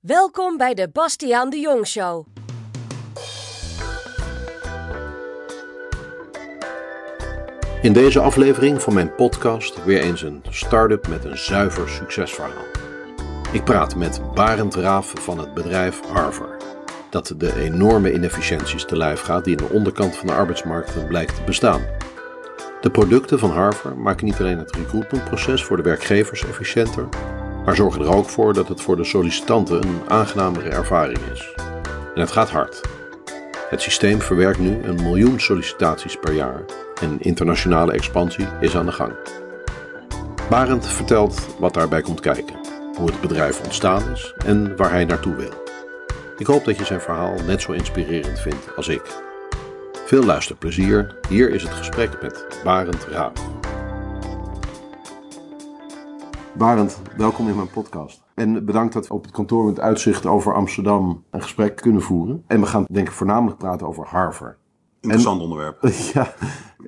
Welkom bij de Bastiaan de Jong Show. In deze aflevering van mijn podcast weer eens een start-up met een zuiver succesverhaal. Ik praat met Barend Raaf van het bedrijf Harver, dat de enorme inefficiënties te lijf gaat die in de onderkant van de arbeidsmarkt blijkt te bestaan. De producten van Harver maken niet alleen het recruitmentproces voor de werkgevers efficiënter, maar zorgen er ook voor dat het voor de sollicitanten een aangenamere ervaring is. En het gaat hard. Het systeem verwerkt nu een miljoen sollicitaties per jaar en internationale expansie is aan de gang. Barend vertelt wat daarbij komt kijken, hoe het bedrijf ontstaan is en waar hij naartoe wil. Ik hoop dat je zijn verhaal net zo inspirerend vindt als ik. Veel luisterplezier. Hier is het gesprek met Barend Raaf. Barend, welkom in mijn podcast. En bedankt dat we op het kantoor met uitzicht over Amsterdam een gesprek kunnen voeren. En we gaan denk ik voornamelijk praten over Harvard. Interessant onderwerp. Ja,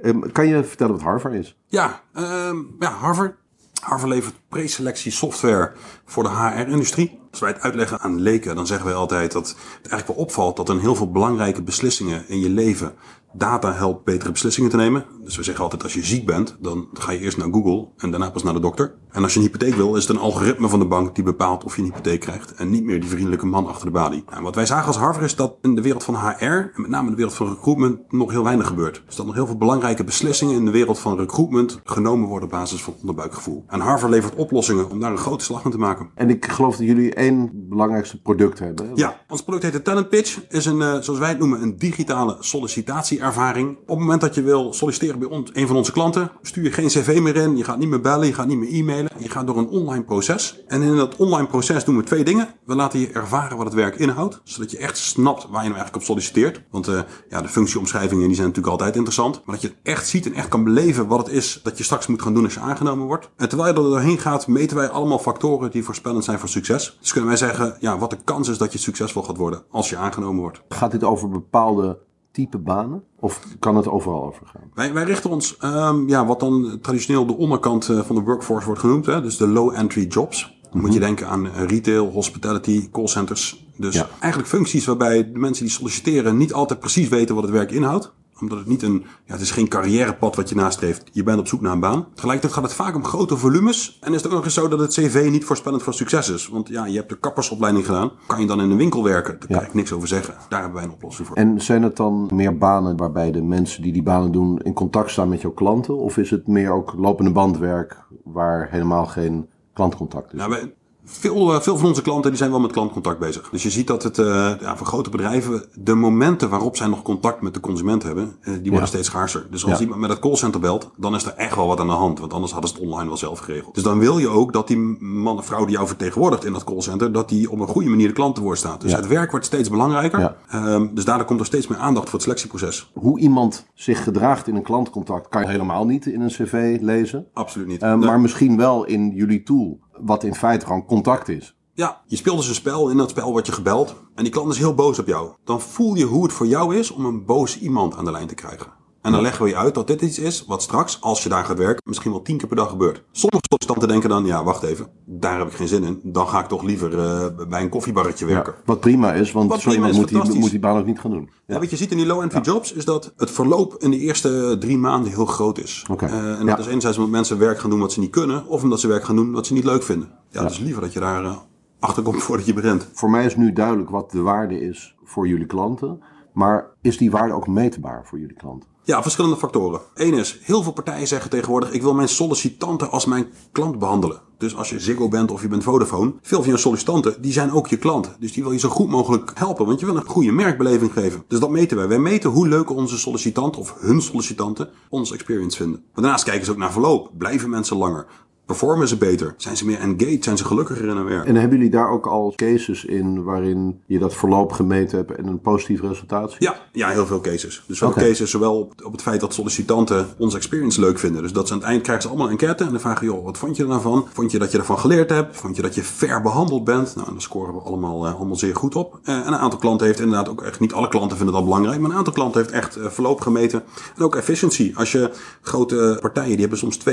ehm, kan je vertellen wat Harvard is? Ja, ehm, ja Harvard. Harvard levert preselectie software voor de HR-industrie. Als wij het uitleggen aan leken, dan zeggen wij altijd dat het eigenlijk wel opvalt dat er heel veel belangrijke beslissingen in je leven data helpt betere beslissingen te nemen. Dus we zeggen altijd als je ziek bent, dan ga je eerst naar Google en daarna pas naar de dokter. En als je een hypotheek wil, is het een algoritme van de bank die bepaalt of je een hypotheek krijgt. En niet meer die vriendelijke man achter de balie. En wat wij zagen als Harvard is dat in de wereld van HR, en met name in de wereld van recruitment, nog heel weinig gebeurt. Dus dat nog heel veel belangrijke beslissingen in de wereld van recruitment genomen worden op basis van onderbuikgevoel. En Harvard levert oplossingen om daar een grote slag in te maken. En ik geloof dat jullie één belangrijkste product hebben. Ja, ons product heet de Talent Pitch. Is een, uh, zoals wij het noemen, een digitale sollicitatieervaring. Op het moment dat je wil solliciteren bij ons, een van onze klanten, stuur je geen cv meer in. Je gaat niet meer bellen, je gaat niet meer e-mailen. Je gaat door een online proces. En in dat online proces doen we twee dingen. We laten je ervaren wat het werk inhoudt. Zodat je echt snapt waar je nou eigenlijk op solliciteert. Want uh, ja, de functieomschrijvingen die zijn natuurlijk altijd interessant. Maar dat je echt ziet en echt kan beleven wat het is dat je straks moet gaan doen als je aangenomen wordt. En terwijl je er doorheen gaat, meten wij allemaal factoren die voorspellend zijn voor succes. Dus kunnen wij zeggen ja, wat de kans is dat je succesvol gaat worden als je aangenomen wordt. Gaat dit over bepaalde type banen? Of kan het overal over gaan? Wij, wij richten ons, um, ja, wat dan traditioneel de onderkant van de workforce wordt genoemd. Hè? Dus de low-entry jobs. Dan moet je denken aan retail, hospitality, callcenters. Dus ja. eigenlijk functies waarbij de mensen die solliciteren niet altijd precies weten wat het werk inhoudt omdat het niet een, ja, het is geen carrièrepad wat je nastreeft. Je bent op zoek naar een baan. Tegelijkertijd gaat het vaak om grote volumes. En is het ook nog eens zo dat het cv niet voorspellend voor succes is. Want ja, je hebt de kappersopleiding gedaan. Kan je dan in een winkel werken? Daar ja. kan ik niks over zeggen. Daar hebben wij een oplossing voor. En zijn het dan meer banen waarbij de mensen die die banen doen in contact staan met jouw klanten? Of is het meer ook lopende bandwerk waar helemaal geen klantcontact is? Nou, veel, veel van onze klanten die zijn wel met klantcontact bezig. Dus je ziet dat het uh, ja, voor grote bedrijven de momenten waarop zij nog contact met de consument hebben, uh, die worden ja. steeds schaarser. Dus als iemand met het callcenter belt, dan is er echt wel wat aan de hand. Want anders hadden ze het online wel zelf geregeld. Dus dan wil je ook dat die man of vrouw die jou vertegenwoordigt in dat callcenter, dat die op een goede manier de klant te woord staat. Dus het werk wordt steeds belangrijker. Um, dus daardoor komt er steeds meer aandacht voor het selectieproces. Hoe iemand zich gedraagt in een klantcontact kan je helemaal niet in een cv lezen. Absoluut niet. Uh, nee. Maar misschien wel in jullie tool wat in feite gewoon contact is. Ja, je speelt dus een spel. In dat spel word je gebeld. En die klant is heel boos op jou. Dan voel je hoe het voor jou is om een boos iemand aan de lijn te krijgen. En dan leggen we je uit dat dit iets is wat straks, als je daar gaat werken, misschien wel tien keer per dag gebeurt. Sommige sollicitanten denken dan, ja, wacht even, daar heb ik geen zin in. Dan ga ik toch liever uh, bij een koffiebarretje werken. Ja, wat prima is, want zo iemand moet die, moet die baan ook niet gaan doen. Ja. wat je ziet in die low-entry ja. jobs, is dat het verloop in de eerste drie maanden heel groot is. Okay. Uh, en dat is enerzijds omdat mensen werk gaan doen wat ze niet kunnen, of omdat ze werk gaan doen wat ze niet leuk vinden. Ja, dus liever dat je daar uh, achter komt voordat je begint. Voor mij is nu duidelijk wat de waarde is voor jullie klanten. Maar is die waarde ook meetbaar voor jullie klanten? Ja, verschillende factoren. Eén is, heel veel partijen zeggen tegenwoordig... ik wil mijn sollicitanten als mijn klant behandelen. Dus als je Ziggo bent of je bent Vodafone... veel van je sollicitanten, die zijn ook je klant. Dus die wil je zo goed mogelijk helpen. Want je wil een goede merkbeleving geven. Dus dat meten wij. Wij meten hoe leuk onze sollicitanten of hun sollicitanten... onze experience vinden. Maar daarnaast kijken ze ook naar verloop. Blijven mensen langer? Performen ze beter? Zijn ze meer engaged? Zijn ze gelukkiger in hun werk? En hebben jullie daar ook al cases in waarin je dat verloop gemeten hebt en een positief resultaat ziet? Ja, ja heel veel cases. Dus veel okay. cases zowel op, op, het feit dat sollicitanten onze experience leuk vinden. Dus dat ze aan het eind krijgen ze allemaal een enquête en dan vragen joh, wat vond je er nou van? Vond je dat je ervan geleerd hebt? Vond je dat je fair behandeld bent? Nou, dan scoren we allemaal, uh, allemaal zeer goed op. Uh, en een aantal klanten heeft inderdaad ook echt, niet alle klanten vinden dat belangrijk, maar een aantal klanten heeft echt uh, verloop gemeten. En ook efficiency. Als je grote partijen, die hebben soms 200.000,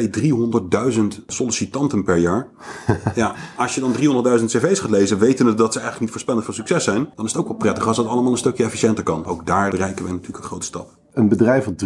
300.000 sollicitanten per jaar. ja, als je dan 300.000 cv's gaat lezen, wetende dat ze eigenlijk niet voorspellend voor succes zijn, dan is het ook wel prettig als dat allemaal een stukje efficiënter kan. Ook daar bereiken we natuurlijk een grote stap. Een bedrijf dat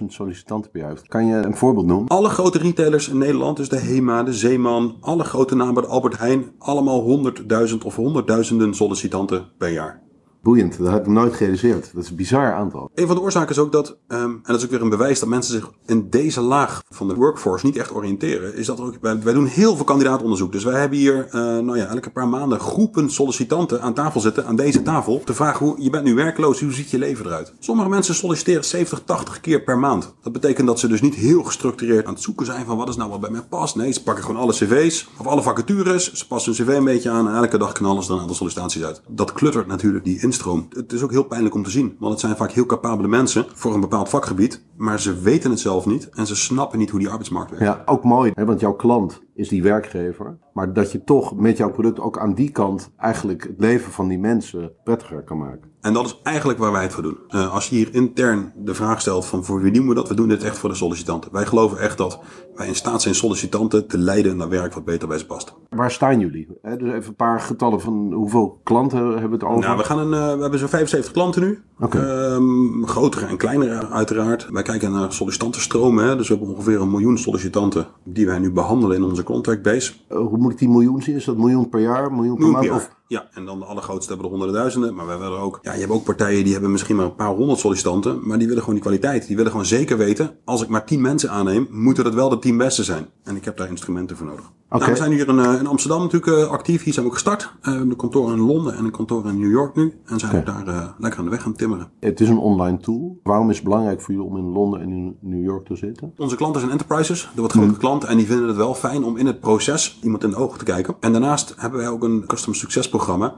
300.000 sollicitanten per jaar heeft. Kan je een voorbeeld noemen? Alle grote retailers in Nederland, dus de HEMA, de Zeeman, alle grote namen, de Albert Heijn, allemaal 100.000 of honderdduizenden sollicitanten per jaar. Boeiend, dat heb ik nooit gerealiseerd. Dat is een bizar aantal. Een van de oorzaken is ook dat, um, en dat is ook weer een bewijs dat mensen zich in deze laag van de workforce niet echt oriënteren, is dat ook, wij, doen heel veel kandidaatonderzoek. Dus wij hebben hier, uh, nou ja, elke paar maanden groepen sollicitanten aan tafel zitten, aan deze tafel, te vragen hoe, je bent nu werkloos, hoe ziet je leven eruit? Sommige mensen solliciteren 70, 80 keer per maand. Dat betekent dat ze dus niet heel gestructureerd aan het zoeken zijn van wat is nou wat bij mij past. Nee, ze pakken gewoon alle cv's, of alle vacatures, ze passen hun cv een beetje aan en elke dag knallen ze dan een aantal sollicitaties uit. Dat kluttert natuurlijk die Het is ook heel pijnlijk om te zien, want het zijn vaak heel capabele mensen voor een bepaald vakgebied, maar ze weten het zelf niet en ze snappen niet hoe die arbeidsmarkt werkt. Ja, ook mooi, hè, want jouw klant is die werkgever, maar dat je toch met jouw product ook aan die kant eigenlijk het leven van die mensen prettiger kan maken. En dat is eigenlijk waar wij het voor doen. Uh, als je hier intern de vraag stelt van voor wie doen we dat? We doen dit echt voor de sollicitanten. Wij geloven echt dat wij in staat zijn sollicitanten te leiden naar werk wat beter bij ze past. Waar staan jullie? He, dus even een paar getallen van hoeveel klanten hebben we het over? Nou, we, gaan een, uh, we hebben zo'n 75 klanten nu. Okay. Um, grotere en kleinere uiteraard. Wij kijken naar sollicitantenstromen. Hè? Dus we hebben ongeveer een miljoen sollicitanten die wij nu behandelen in onze contract base. Uh, hoe moet ik die miljoen zien? Is dat miljoen per jaar, miljoen per miljoen maand? Jaar. Ja, en dan de allergrootste hebben er honderdduizenden. Maar we hebben er ook, ja, je hebt ook partijen die hebben misschien maar een paar honderd sollicitanten. Maar die willen gewoon die kwaliteit. Die willen gewoon zeker weten, als ik maar tien mensen aanneem, moeten dat wel de tien beste zijn. En ik heb daar instrumenten voor nodig. Okay. Nou, we zijn hier in, in Amsterdam natuurlijk actief. Hier zijn we ook gestart. Uh, een kantoor in Londen en een kantoor in New York nu. En zijn Okay. we daar uh, lekker aan de weg gaan timmeren. Het is een online tool. Waarom is het belangrijk voor jullie om in Londen en in New York te zitten? Onze klanten zijn enterprises, de wat grotere klanten. En die vinden het wel fijn om in het proces iemand in de ogen te kijken. En daarnaast hebben wij ook een custom success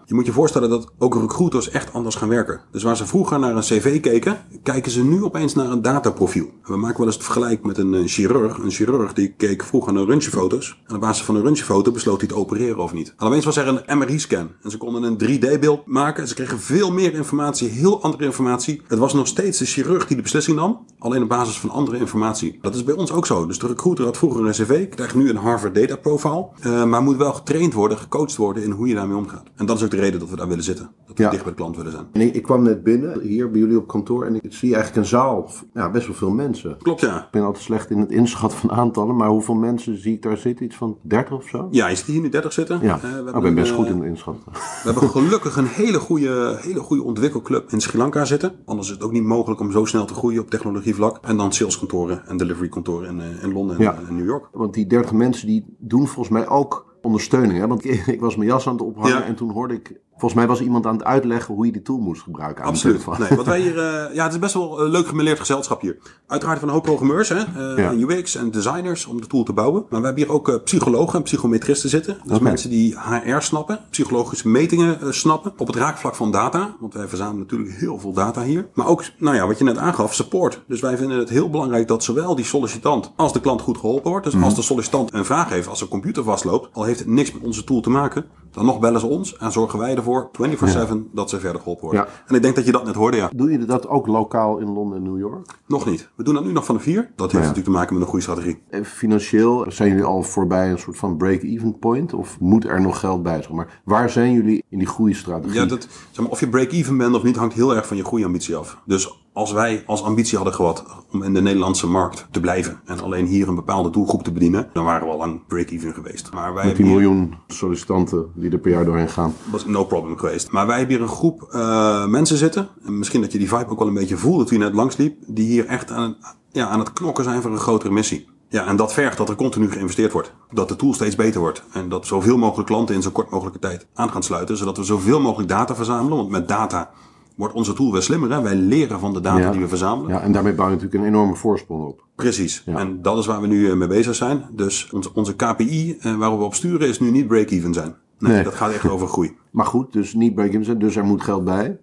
Je moet je voorstellen dat ook recruiters echt anders gaan werken. Dus waar ze vroeger naar een cv keken, kijken ze nu opeens naar een dataprofiel. We maken wel eens het vergelijk met een chirurg. Een chirurg die keek vroeger naar röntgenfoto's. En op basis van een röntgenfoto besloot hij te opereren of niet. En opeens was er een MRI-scan. En ze konden een 3D-beeld maken. Ze kregen veel meer informatie, heel andere informatie. Het was nog steeds de chirurg die de beslissing nam. Alleen op basis van andere informatie. Dat is bij ons ook zo. Dus de recruiter had vroeger een cv, krijgt nu een Harvard Data Profile. Uh, maar moet wel getraind worden, gecoacht worden in hoe je daarmee omgaat. En dat is ook de reden dat we daar willen zitten. Dat we Ja. dicht bij de klant willen zijn. En ik, ik kwam net binnen, hier bij jullie op kantoor, en ik zie eigenlijk een zaal. Ja, best wel veel mensen. Klopt ja. Ik ben altijd slecht in het inschatten van aantallen, maar hoeveel mensen zie ik daar zitten? Iets van 30 of zo? Ja, je ziet hier nu 30 zitten. Ja, Eh, we oh, ik ben best een, goed eh, in het inschatten. We hebben gelukkig een hele goede, hele goede ontwikkelclub in Sri Lanka zitten. Anders is het ook niet mogelijk om zo snel te groeien op technologievlak. En dan saleskantoren en deliverykantoren in, eh, in Londen en, Ja. en New York. Want die 30 mensen die doen volgens mij ook ondersteuning. Hè? Want ik, ik was mijn jas aan het ophangen Ja. en toen hoorde ik... Volgens mij was iemand aan het uitleggen hoe je die tool moest gebruiken. Aan de Absoluut. telefoon. Nee, wat wij hier, eh, ja, het is best wel een leuk gemeleerd gezelschap hier. Uiteraard van een hoop programmeurs, hè, eh, Ja. en UX en designers om de tool te bouwen. Maar we hebben hier ook eh, psychologen en psychometristen zitten. Dus mensen die HR snappen, psychologische metingen snappen. Op het raakvlak van data, want wij verzamelen natuurlijk heel veel data hier. Maar ook, nou ja, wat je net aangaf, support. Dus wij vinden het heel belangrijk dat zowel die sollicitant als de klant goed geholpen wordt. Dus als de sollicitant een vraag heeft, als zijn computer vastloopt, al heeft het niks met onze tool te maken, dan nog bellen ze ons en zorgen wij ervoor 24/7 dat ze verder geholpen worden. Ja. En ik denk dat je dat net hoorde, ja. Doen jullie dat ook lokaal in Londen en New York? Nog niet. We doen dat nu nog van de vier. Dat heeft ja. natuurlijk te maken met een goede strategie. Even financieel, zijn jullie al voorbij een soort van break-even point? Of moet er nog geld bij? Zeg maar waar zijn jullie in die groeistrategie? Ja, dat, zeg maar, of je break-even bent of niet, hangt heel erg van je groeiambitie af. Dus als wij als ambitie hadden gehad om in de Nederlandse markt te blijven en alleen hier een bepaalde doelgroep te bedienen, dan waren we al lang break-even geweest. Maar wij Met die hier- miljoen sollicitanten die er per jaar doorheen gaan. was no problem geweest. Maar wij hebben hier een groep eh, mensen zitten. En misschien dat je die vibe ook wel een beetje voelde toen je net langsliep. Die hier echt aan, ja, aan het knokken zijn voor een grotere missie. Ja, en dat vergt dat er continu geïnvesteerd wordt. Dat de tool steeds beter wordt. En dat zoveel mogelijk klanten in zo kort mogelijke tijd aan gaan sluiten. Zodat we zoveel mogelijk data verzamelen. Want met data wordt onze tool weer slimmer. Hè? Wij leren van de data Ja. die we verzamelen. Ja, en daarmee bouw je natuurlijk een enorme voorsprong op. Precies. Ja. En dat is waar we nu eh, mee bezig zijn. Dus onze, onze KPI eh, waar we op sturen is nu niet break-even zijn. Nee, Nee. dat gaat echt over groei. Maar goed, dus niet break-even zijn, dus er moet geld bij.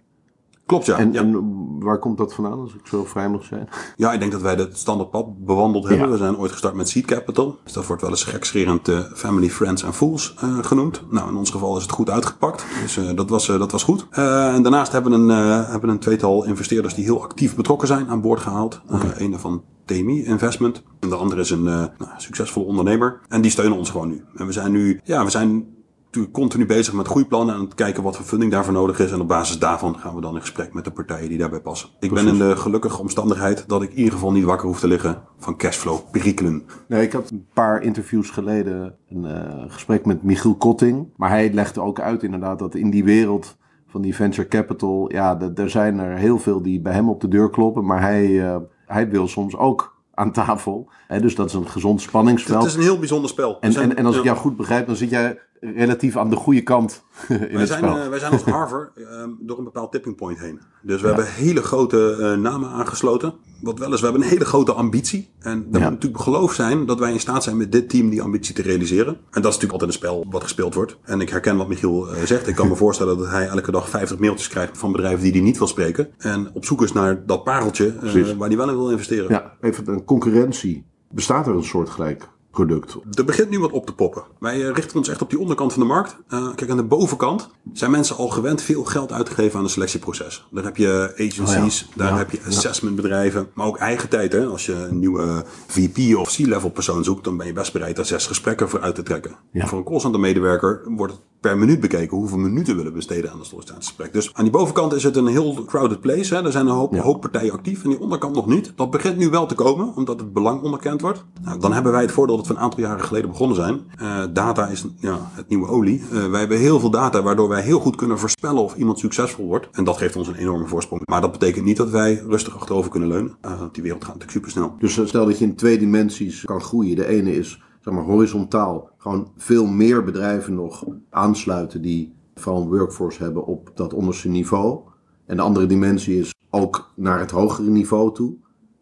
Klopt, ja. En, ja. en waar komt dat vandaan, als ik zo vrij mag zijn? Ja, ik denk dat wij het standaardpad bewandeld hebben. Ja. We zijn ooit gestart met Seed Capital. Dus dat wordt wel eens gekscherend eh, Family, Friends en Fools eh, genoemd. Nou, in ons geval is het goed uitgepakt. Dus eh, dat, was, dat was goed. En daarnaast hebben we, een, hebben een tweetal investeerders die heel actief betrokken zijn aan boord gehaald. Eh een van TMI Investment. En de andere is een nou, succesvolle ondernemer. En die steunen ons gewoon nu. En we zijn nu, ja, we zijn natuurlijk continu bezig met groeiplannen en het kijken wat voor funding daarvoor nodig is. En op basis daarvan gaan we dan in gesprek met de partijen die daarbij passen. Ik ben in de gelukkige omstandigheid dat ik in ieder geval niet wakker hoef te liggen van cashflow perikelen. Nee, ik had een paar interviews geleden een eh, gesprek met Michiel Kotting. Maar hij legde ook uit inderdaad dat in die wereld van die venture capital... Ja, er zijn er heel veel die bij hem op de deur kloppen. Maar hij, eh, hij wil soms ook aan tafel. Hè, dus dat is een gezond spanningsveld. Het is een heel bijzonder spel. En, en, en als ik jou goed begrijp, dan zit jij relatief aan de goede kant in Wij het zijn, wij zijn als Harvard ehm, door een bepaald tipping point heen. Dus we hebben hele grote eh, namen aangesloten. Wat wel is, we hebben een hele grote ambitie. En dat Ja. moet natuurlijk geloof zijn dat wij in staat zijn met dit team die ambitie te realiseren. En dat is natuurlijk altijd een spel wat gespeeld wordt. En ik herken wat Michiel eh, zegt. Ik kan me voorstellen dat hij elke dag 50 mailtjes krijgt van bedrijven die hij niet wil spreken. En op zoek is naar dat pareltje waar hij wel in wil investeren. Ja, even een concurrentie. Bestaat er een soortgelijk product? Er begint nu wat op te poppen. Wij eh, richten ons echt op die onderkant van de markt. Eh, kijk, aan de bovenkant zijn mensen al gewend veel geld uit te geven aan een selectieproces. Daar heb je agencies, Oh ja. daar Ja. heb je assessmentbedrijven, maar ook eigen tijd. Hè? Als je een nieuwe VP of C-level persoon zoekt, dan ben je best bereid daar zes gesprekken voor uit te trekken. Ja. Voor een callcenter medewerker wordt het per minuut bekeken hoeveel minuten willen we besteden aan een sollicitatiegesprek. Dus aan die bovenkant is het een heel crowded place. Hè? Er zijn een hoop, hoop partijen actief en die onderkant nog niet. Dat begint nu wel te komen, omdat het belang onderkend wordt. Nou, dan hebben wij het voordeel dat we een aantal jaren geleden begonnen zijn. Eh, data is ja, het nieuwe olie. Eh, wij hebben heel veel data waardoor wij heel goed kunnen voorspellen of iemand succesvol wordt. En dat geeft ons een enorme voorsprong. Maar dat betekent niet dat wij rustig achterover kunnen leunen. Eh, die wereld gaat natuurlijk supersnel. Dus eh, stel dat je in twee dimensies kan groeien. De ene is zeg maar horizontaal. Gewoon veel meer bedrijven nog aansluiten die vooral een workforce hebben op dat onderste niveau. En de andere dimensie is ook naar het hogere niveau toe.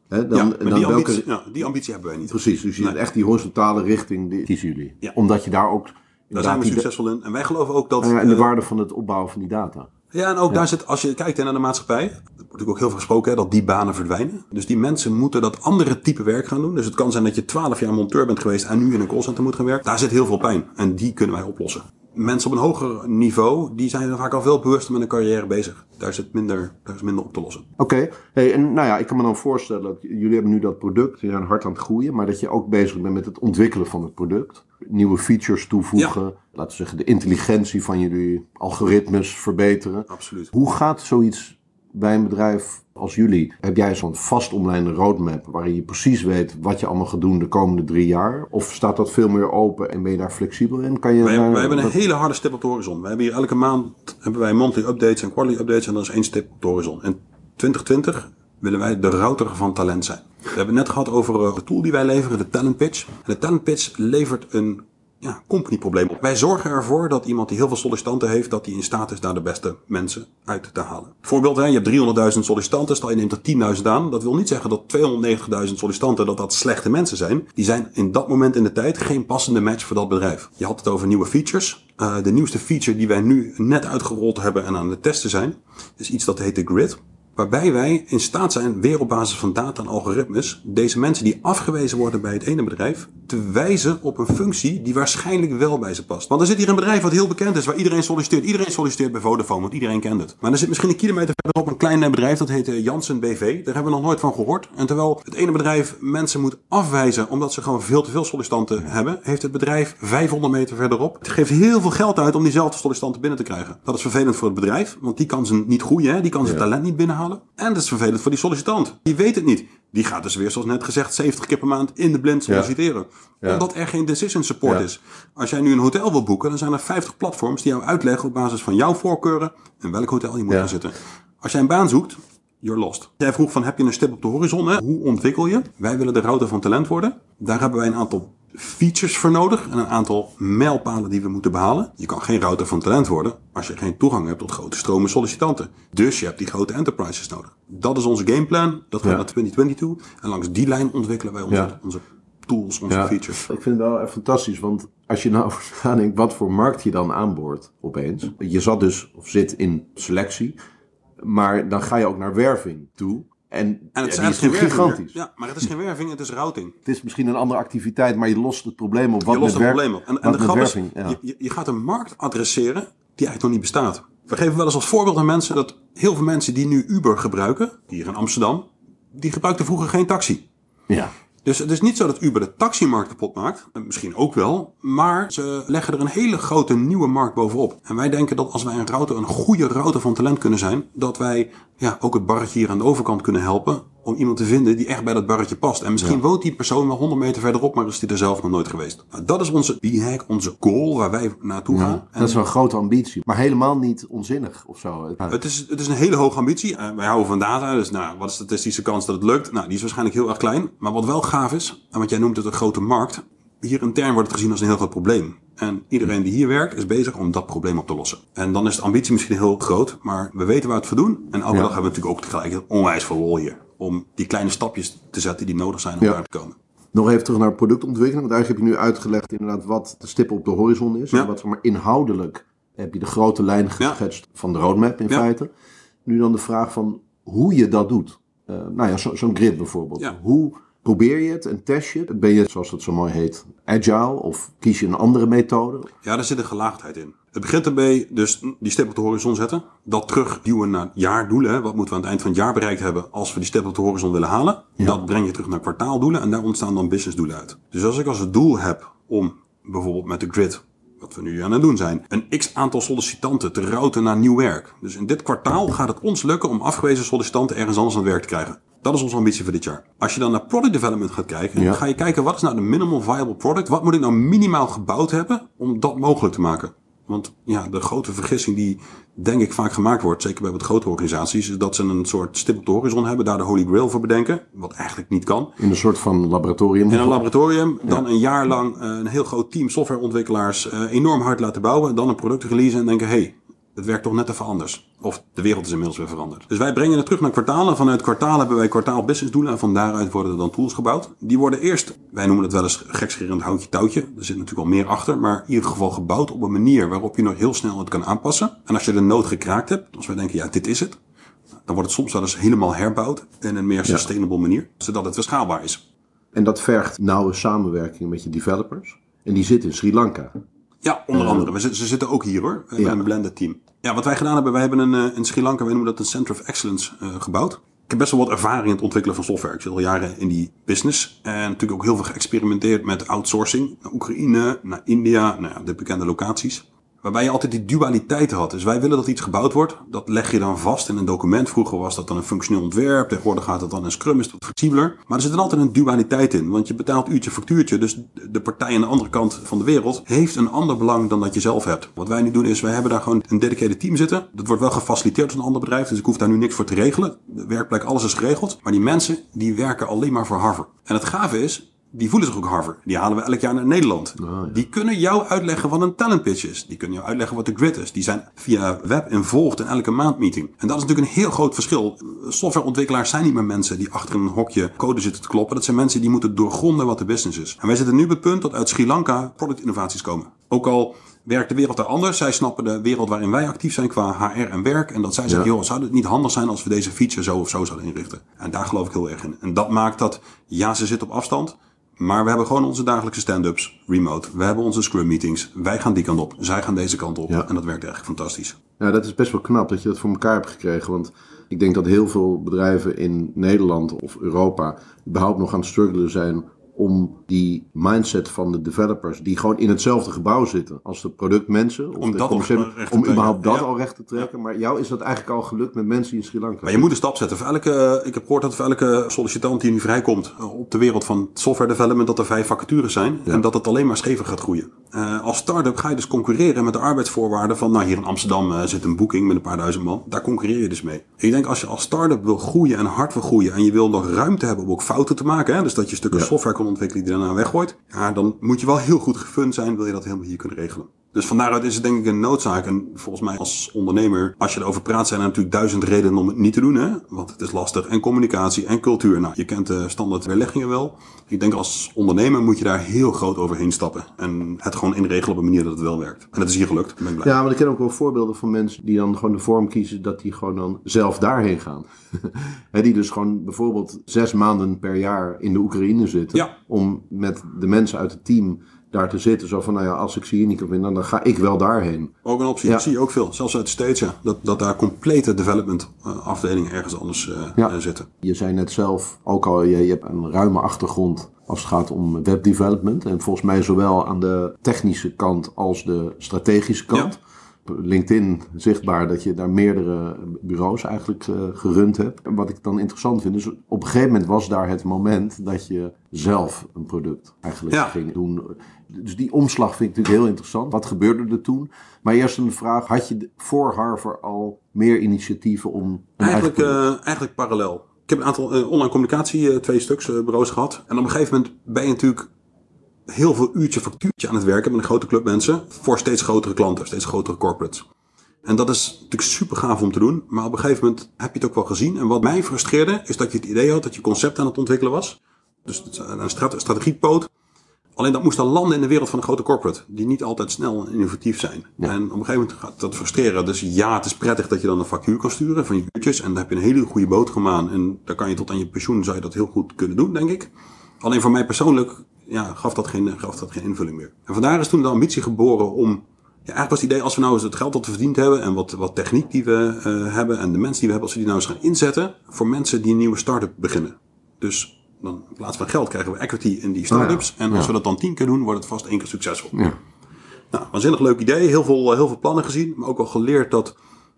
Hè, dan, ja, en maar dan die, welke, ambitie, ja, die ambitie hebben wij niet. Precies, dus je Nee. hebt echt die horizontale richting, die kiezen jullie. Ja. Omdat je daar ook... Daar zijn we succesvol in. En wij geloven ook dat... Nou ja, en de eh, waarde van het opbouwen van die data. Ja, en ook daar zit, als je kijkt hè, naar de maatschappij, er wordt natuurlijk ook heel veel gesproken hè, dat die banen verdwijnen. Dus die mensen moeten dat andere type werk gaan doen. Dus het kan zijn dat je 12 jaar monteur bent geweest en nu in een callcenter moet gaan werken. Daar zit heel veel pijn en die kunnen wij oplossen. Mensen op een hoger niveau, die zijn vaak al veel bewuster met een carrière bezig. Daar, zit minder, daar is minder op te lossen. Oké, hey, en nou ja, ik kan me dan voorstellen dat jullie hebben nu dat product, jullie zijn hard aan het groeien, maar dat je ook bezig bent met het ontwikkelen van het product. Nieuwe features toevoegen, laten we zeggen de intelligentie van jullie algoritmes verbeteren. Absoluut. Hoe gaat zoiets bij een bedrijf als jullie? Heb jij zo'n vast omlijnde roadmap waarin je precies weet wat je allemaal gaat doen de komende drie jaar? Of staat dat veel meer open en ben je daar flexibel in? Kan je Wij, daar- wij hebben een hele harde stip op de horizon. We hebben hier elke maand hebben wij monthly updates en quarterly updates en dat is één stip op de horizon. In 2020 willen wij de router van talent zijn. We hebben het net gehad over eh, de tool die wij leveren, de Talent Pitch. En de Talent Pitch levert een ja, company-probleem op. Wij zorgen ervoor dat iemand die heel veel sollicitanten heeft, dat die in staat is daar de beste mensen uit te halen. Voorbeeld, hè, je hebt 300.000 sollicitanten, stel je neemt er 10.000 aan. Dat wil niet zeggen dat 290.000 sollicitanten dat dat slechte mensen zijn. Die zijn in dat moment in de tijd geen passende match voor dat bedrijf. Je had het over nieuwe features. Eh, de nieuwste feature die wij nu net uitgerold hebben en aan het testen zijn, is iets dat heet de Grid. Waarbij wij in staat zijn, weer op basis van data en algoritmes, deze mensen die afgewezen worden bij het ene bedrijf, te wijzen op een functie die waarschijnlijk wel bij ze past. Want er zit hier een bedrijf wat heel bekend is, waar iedereen solliciteert. Iedereen solliciteert bij Vodafone, want iedereen kent het. Maar er zit misschien een kilometer verderop een klein bedrijf, dat heet eh, Janssen BV. Daar hebben we nog nooit van gehoord. En terwijl het ene bedrijf mensen moet afwijzen omdat ze gewoon veel te veel sollicitanten hebben, heeft het bedrijf 500 meter verderop. Het geeft heel veel geld uit om diezelfde sollicitanten binnen te krijgen. Dat is vervelend voor het bedrijf, want die kan ze niet groeien, hè? die kan zijn talent niet binnenhalen. En dat is vervelend voor die sollicitant. Die weet het niet. Die gaat dus weer, zoals net gezegd, 70 keer per maand in de blind solliciteren. Ja. Omdat er geen decision support Ja. is. Als jij nu een hotel wil boeken, dan zijn er 50 platforms die jou uitleggen op basis van jouw voorkeuren in welk hotel je moet gaan zitten. Als jij een baan zoekt, you're lost. Jij vroeg van, heb je een stip op de horizon? Hè? Hoe ontwikkel je? Wij willen de router van talent worden. Daar hebben wij een aantal features voor nodig en een aantal mijlpalen die we moeten behalen. Je kan geen router van talent worden als je geen toegang hebt tot grote stromen sollicitanten. Dus je hebt die grote enterprises nodig. Dat is onze gameplan. Dat gaat Ja. naar 2020 toe. En langs die lijn ontwikkelen wij onze, Ja. onze tools, onze Ja, features. Ik vind het wel echt fantastisch, want als je nou over nadenkt wat voor markt je dan aanboort opeens. Je zat dus, of zit in selectie. Maar dan ga je ook naar werving toe. En, En het ja, is die is geen natuurlijk gigantisch. Ja, maar het is geen werving, het is routing. Het is misschien een andere activiteit, maar je lost het probleem op. Wat je lost het probleem op. En, en de grap is, werving, ja. je, je, je gaat een markt adresseren die eigenlijk nog niet bestaat. We geven wel eens als voorbeeld aan mensen dat heel veel mensen die nu Uber gebruiken, hier in Amsterdam, die gebruikten vroeger geen taxi. Ja. Dus het is niet zo dat Uber de taximarkt kapot maakt. En Misschien ook wel. Maar ze leggen er een hele grote nieuwe markt bovenop. En wij denken dat als wij een router, een goede router van talent kunnen zijn. Dat wij ja, ook het barretje hier aan de overkant kunnen helpen. Om iemand te vinden die echt bij dat barretje past. En misschien woont die persoon wel 100 meter verderop. Maar is die er zelf nog nooit geweest. Nou, dat is onze B-hack, onze goal waar wij naartoe gaan. En Dat is wel een grote ambitie, maar helemaal niet onzinnig of zo. het is, het is een hele hoge ambitie. Eh, wij houden van data. Dus nou, wat is de statistische kans dat het lukt? Nou, die is waarschijnlijk heel erg klein. Maar wat wel gaaf is, en wat jij noemt het een grote markt. Hier intern wordt het gezien als een heel groot probleem. En iedereen die hier werkt is bezig om dat probleem op te lossen. En dan is de ambitie misschien heel groot, maar we weten waar we het voor doen. En elke Ja. dag hebben we natuurlijk ook tegelijk onwijs veel lol hier. Om die kleine stapjes te zetten die nodig zijn om Ja. daar te komen. Nog even terug naar productontwikkeling. Want eigenlijk heb je nu uitgelegd inderdaad wat de stip op de horizon is. Ja. En wat maar inhoudelijk heb je de grote lijn geschetst van de roadmap in feite. Nu dan de vraag van hoe je dat doet. Eh, nou ja, zo- zo'n grid bijvoorbeeld. Hoe probeer je het en test je het? Ben je, zoals het zo mooi heet, agile? Of kies je een andere methode? Ja, daar zit een gelaagdheid in. Het begint erbij, dus die stip op de horizon zetten. Dat terugduwen naar jaardoelen. Hè. Wat moeten we aan het eind van het jaar bereikt hebben als we die stip op de horizon willen halen. Dat breng je terug naar kwartaaldoelen en daar ontstaan dan businessdoelen uit. Dus als ik als het doel heb om bijvoorbeeld met de grid, wat we nu aan het doen zijn, een x aantal sollicitanten te routen naar nieuw werk. Dus in dit kwartaal gaat het ons lukken om afgewezen sollicitanten ergens anders aan het werk te krijgen. Dat is onze ambitie voor dit jaar. Als je dan naar product development gaat kijken, Ja. ga je kijken wat is nou de minimal viable product? Wat moet ik nou minimaal gebouwd hebben om dat mogelijk te maken? Want ja, de grote vergissing die denk ik vaak gemaakt wordt, zeker bij wat grote organisaties, is dat ze een soort stip op de horizon hebben, daar de holy grail voor bedenken, wat eigenlijk niet kan. In een soort van laboratorium? In een laboratorium, dan een jaar lang eh, een heel groot team softwareontwikkelaars eh, enorm hard laten bouwen, dan een product releasen en denken, hé, hey, het werkt toch net even anders. Of de wereld is inmiddels weer veranderd. Dus wij brengen het terug naar kwartalen. Vanuit kwartaal hebben wij kwartaal businessdoelen. En van daaruit worden er dan tools gebouwd. Die worden eerst, wij noemen het wel eens gekscherend houtje touwtje. Er zit natuurlijk al meer achter. Maar in ieder geval gebouwd op een manier waarop je nog heel snel het kan aanpassen. En als je de nood gekraakt hebt, als wij denken, ja, dit is het. Dan wordt het soms wel eens helemaal herbouwd. In een meer sustainable manier. Zodat het weer schaalbaar is. En dat vergt nauwe samenwerking met je developers. En die zitten in Sri Lanka. Ja, onder andere. We, zitten- ze zitten ook hier hoor. We hebben Ja. een blended team. Ja, wat wij gedaan hebben, wij hebben een, eh, in Sri Lanka, wij noemen dat een Center of Excellence eh, gebouwd. Ik heb best wel wat ervaring in het ontwikkelen van software. Ik zit al jaren in die business. En natuurlijk ook heel veel geëxperimenteerd met outsourcing. Naar Oekraïne, naar India, nou ja, de bekende locaties. Waarbij je altijd die dualiteit had. Dus wij willen dat iets gebouwd wordt. Dat leg je dan vast in een document. Vroeger was dat dan een functioneel ontwerp. Tegenwoordig gaat het dan in Scrum, is dat flexibeler. Maar er zit dan altijd een dualiteit in. Want je betaalt uurtje factuurtje. Dus de partij aan de andere kant van de wereld heeft een ander belang dan dat je zelf hebt. Wat wij nu doen is, wij hebben daar gewoon een dedicated team zitten. Dat wordt wel gefaciliteerd door een ander bedrijf. Dus ik hoef daar nu niks voor te regelen. De werkplek, alles is geregeld. Maar die mensen, die werken alleen maar voor Harvard. En het gave is, die voelen zich ook Harvard. Die halen we elk jaar naar Nederland. Die kunnen jou uitleggen wat een talent pitch is. Die kunnen jou uitleggen wat de grid is. Die zijn via web involved in elke maandmeeting. En dat is natuurlijk een heel groot verschil. Softwareontwikkelaars zijn niet meer mensen die achter een hokje code zitten te kloppen. Dat zijn mensen die moeten doorgronden wat de business is. En wij zitten nu op het punt dat uit Sri Lanka product innovaties komen. Ook al werkt de wereld daar anders. Zij snappen de wereld waarin wij actief zijn qua HR en werk. En dat zij zeggen, Ja. joh, zou het niet handig zijn als we deze feature zo of zo zouden inrichten? En daar geloof ik heel erg in. En dat maakt dat, ja, ze zitten op afstand. Maar we hebben gewoon onze dagelijkse stand-ups, remote. We hebben onze scrum meetings. Wij gaan die kant op. Zij gaan deze kant op. Ja. En dat werkt eigenlijk fantastisch. Ja, dat is best wel knap dat je dat voor elkaar hebt gekregen. Want ik denk dat heel veel bedrijven in Nederland of Europa überhaupt nog aan het struggelen zijn om die mindset van de developers, die gewoon in hetzelfde gebouw zitten als de productmensen, of Om de dat om überhaupt dat Ja. al recht te trekken. Maar jou is dat eigenlijk al gelukt met mensen in Sri Lanka. Maar je moet een stap zetten. Voor elke, ik heb gehoord dat voor elke sollicitant die nu vrijkomt eh, op de wereld van software development, dat er vijf vacatures zijn. En dat het alleen maar schever gaat groeien. Eh, als start-up ga je dus concurreren met de arbeidsvoorwaarden van, nou hier in Amsterdam eh, zit een boeking met een paar duizend man. Daar concurreer je dus mee. Ik denk als je als start-up wil groeien en hard wil groeien en je wil nog ruimte hebben om ook fouten te maken. Hè, dus dat je stukken software kan ontwikkelen die daarna weggooit. Ja, dan moet je wel heel goed gefund zijn, wil je dat helemaal hier kunnen regelen. Dus van daaruit is het denk ik een noodzaak. En volgens mij als ondernemer, als je erover praat, zijn er natuurlijk duizend redenen om het niet te doen. Hè? Want het is lastig. En communicatie en cultuur. Nou, je kent de standaard weerleggingen wel. Ik denk als ondernemer moet je daar heel groot overheen stappen. En het gewoon inregelen op een manier dat het wel werkt. En dat is hier gelukt. Ben ik blij. Ja, maar ik ken ook wel voorbeelden van mensen die dan gewoon de vorm kiezen dat die gewoon dan zelf daarheen gaan. Die dus gewoon bijvoorbeeld zes maanden per jaar in de Oekraïne zitten. Ja. Om met de mensen uit het team daar te zitten. Zo van, nou ja, als ik ze hier niet kan vinden, dan ga ik wel daarheen. Ook een optie. Ja. Dat zie je ook veel. Zelfs uit de States, ja. Dat, dat daar complete development eh, afdelingen ergens anders Ja. eh, zitten. Je zei net zelf, ook al, je, je hebt een ruime achtergrond als het gaat om webdevelopment. En volgens mij zowel aan de technische kant als de strategische kant. LinkedIn zichtbaar dat je daar meerdere bureaus eigenlijk eh, gerund hebt. En wat ik dan interessant vind, is op een gegeven moment was daar het moment dat je zelf een product eigenlijk Ja. ging doen. Dus die omslag vind ik natuurlijk heel interessant. Wat gebeurde er toen? Maar eerst een vraag, had je voor Harvard al meer initiatieven om Eigenlijk, eigen eh, eigenlijk parallel. Ik heb een aantal eh, online communicatie, twee stuks bureaus gehad. En op een gegeven moment ben je natuurlijk heel veel uurtje factuurtje aan het werken met een grote club mensen. Voor steeds grotere klanten, steeds grotere corporates. En dat is natuurlijk super gaaf om te doen. Maar op een gegeven moment heb je het ook wel gezien. En wat mij frustreerde, is dat je het idee had dat je concept aan het ontwikkelen was. Dus een strate- strategiepoot. Alleen dat moest dan landen in de wereld van een grote corporate. Die niet altijd snel en innovatief zijn. En op een gegeven moment gaat dat frustreren. Dus ja, het is prettig dat je dan een factuur kan sturen van je uurtjes. En daar heb je een hele goede boterham aan. En daar kan je tot aan je pensioen zou je dat heel goed kunnen doen, denk ik. Alleen voor mij persoonlijk ja, gaf, dat geen, gaf dat geen invulling meer. En vandaar is toen de ambitie geboren om... Ja, eigenlijk was het idee, als we nou eens het geld dat we verdiend hebben... en wat, wat techniek die we eh, hebben en de mensen die we hebben... als we die nou eens gaan inzetten voor mensen die een nieuwe start-up beginnen. Dus dan in plaats van geld krijgen we equity in die start-ups. En als we dat dan tien keer doen, wordt het vast één keer succesvol. Ja. Nou, waanzinnig leuk idee. Heel veel, heel veel plannen gezien. Maar ook wel geleerd dat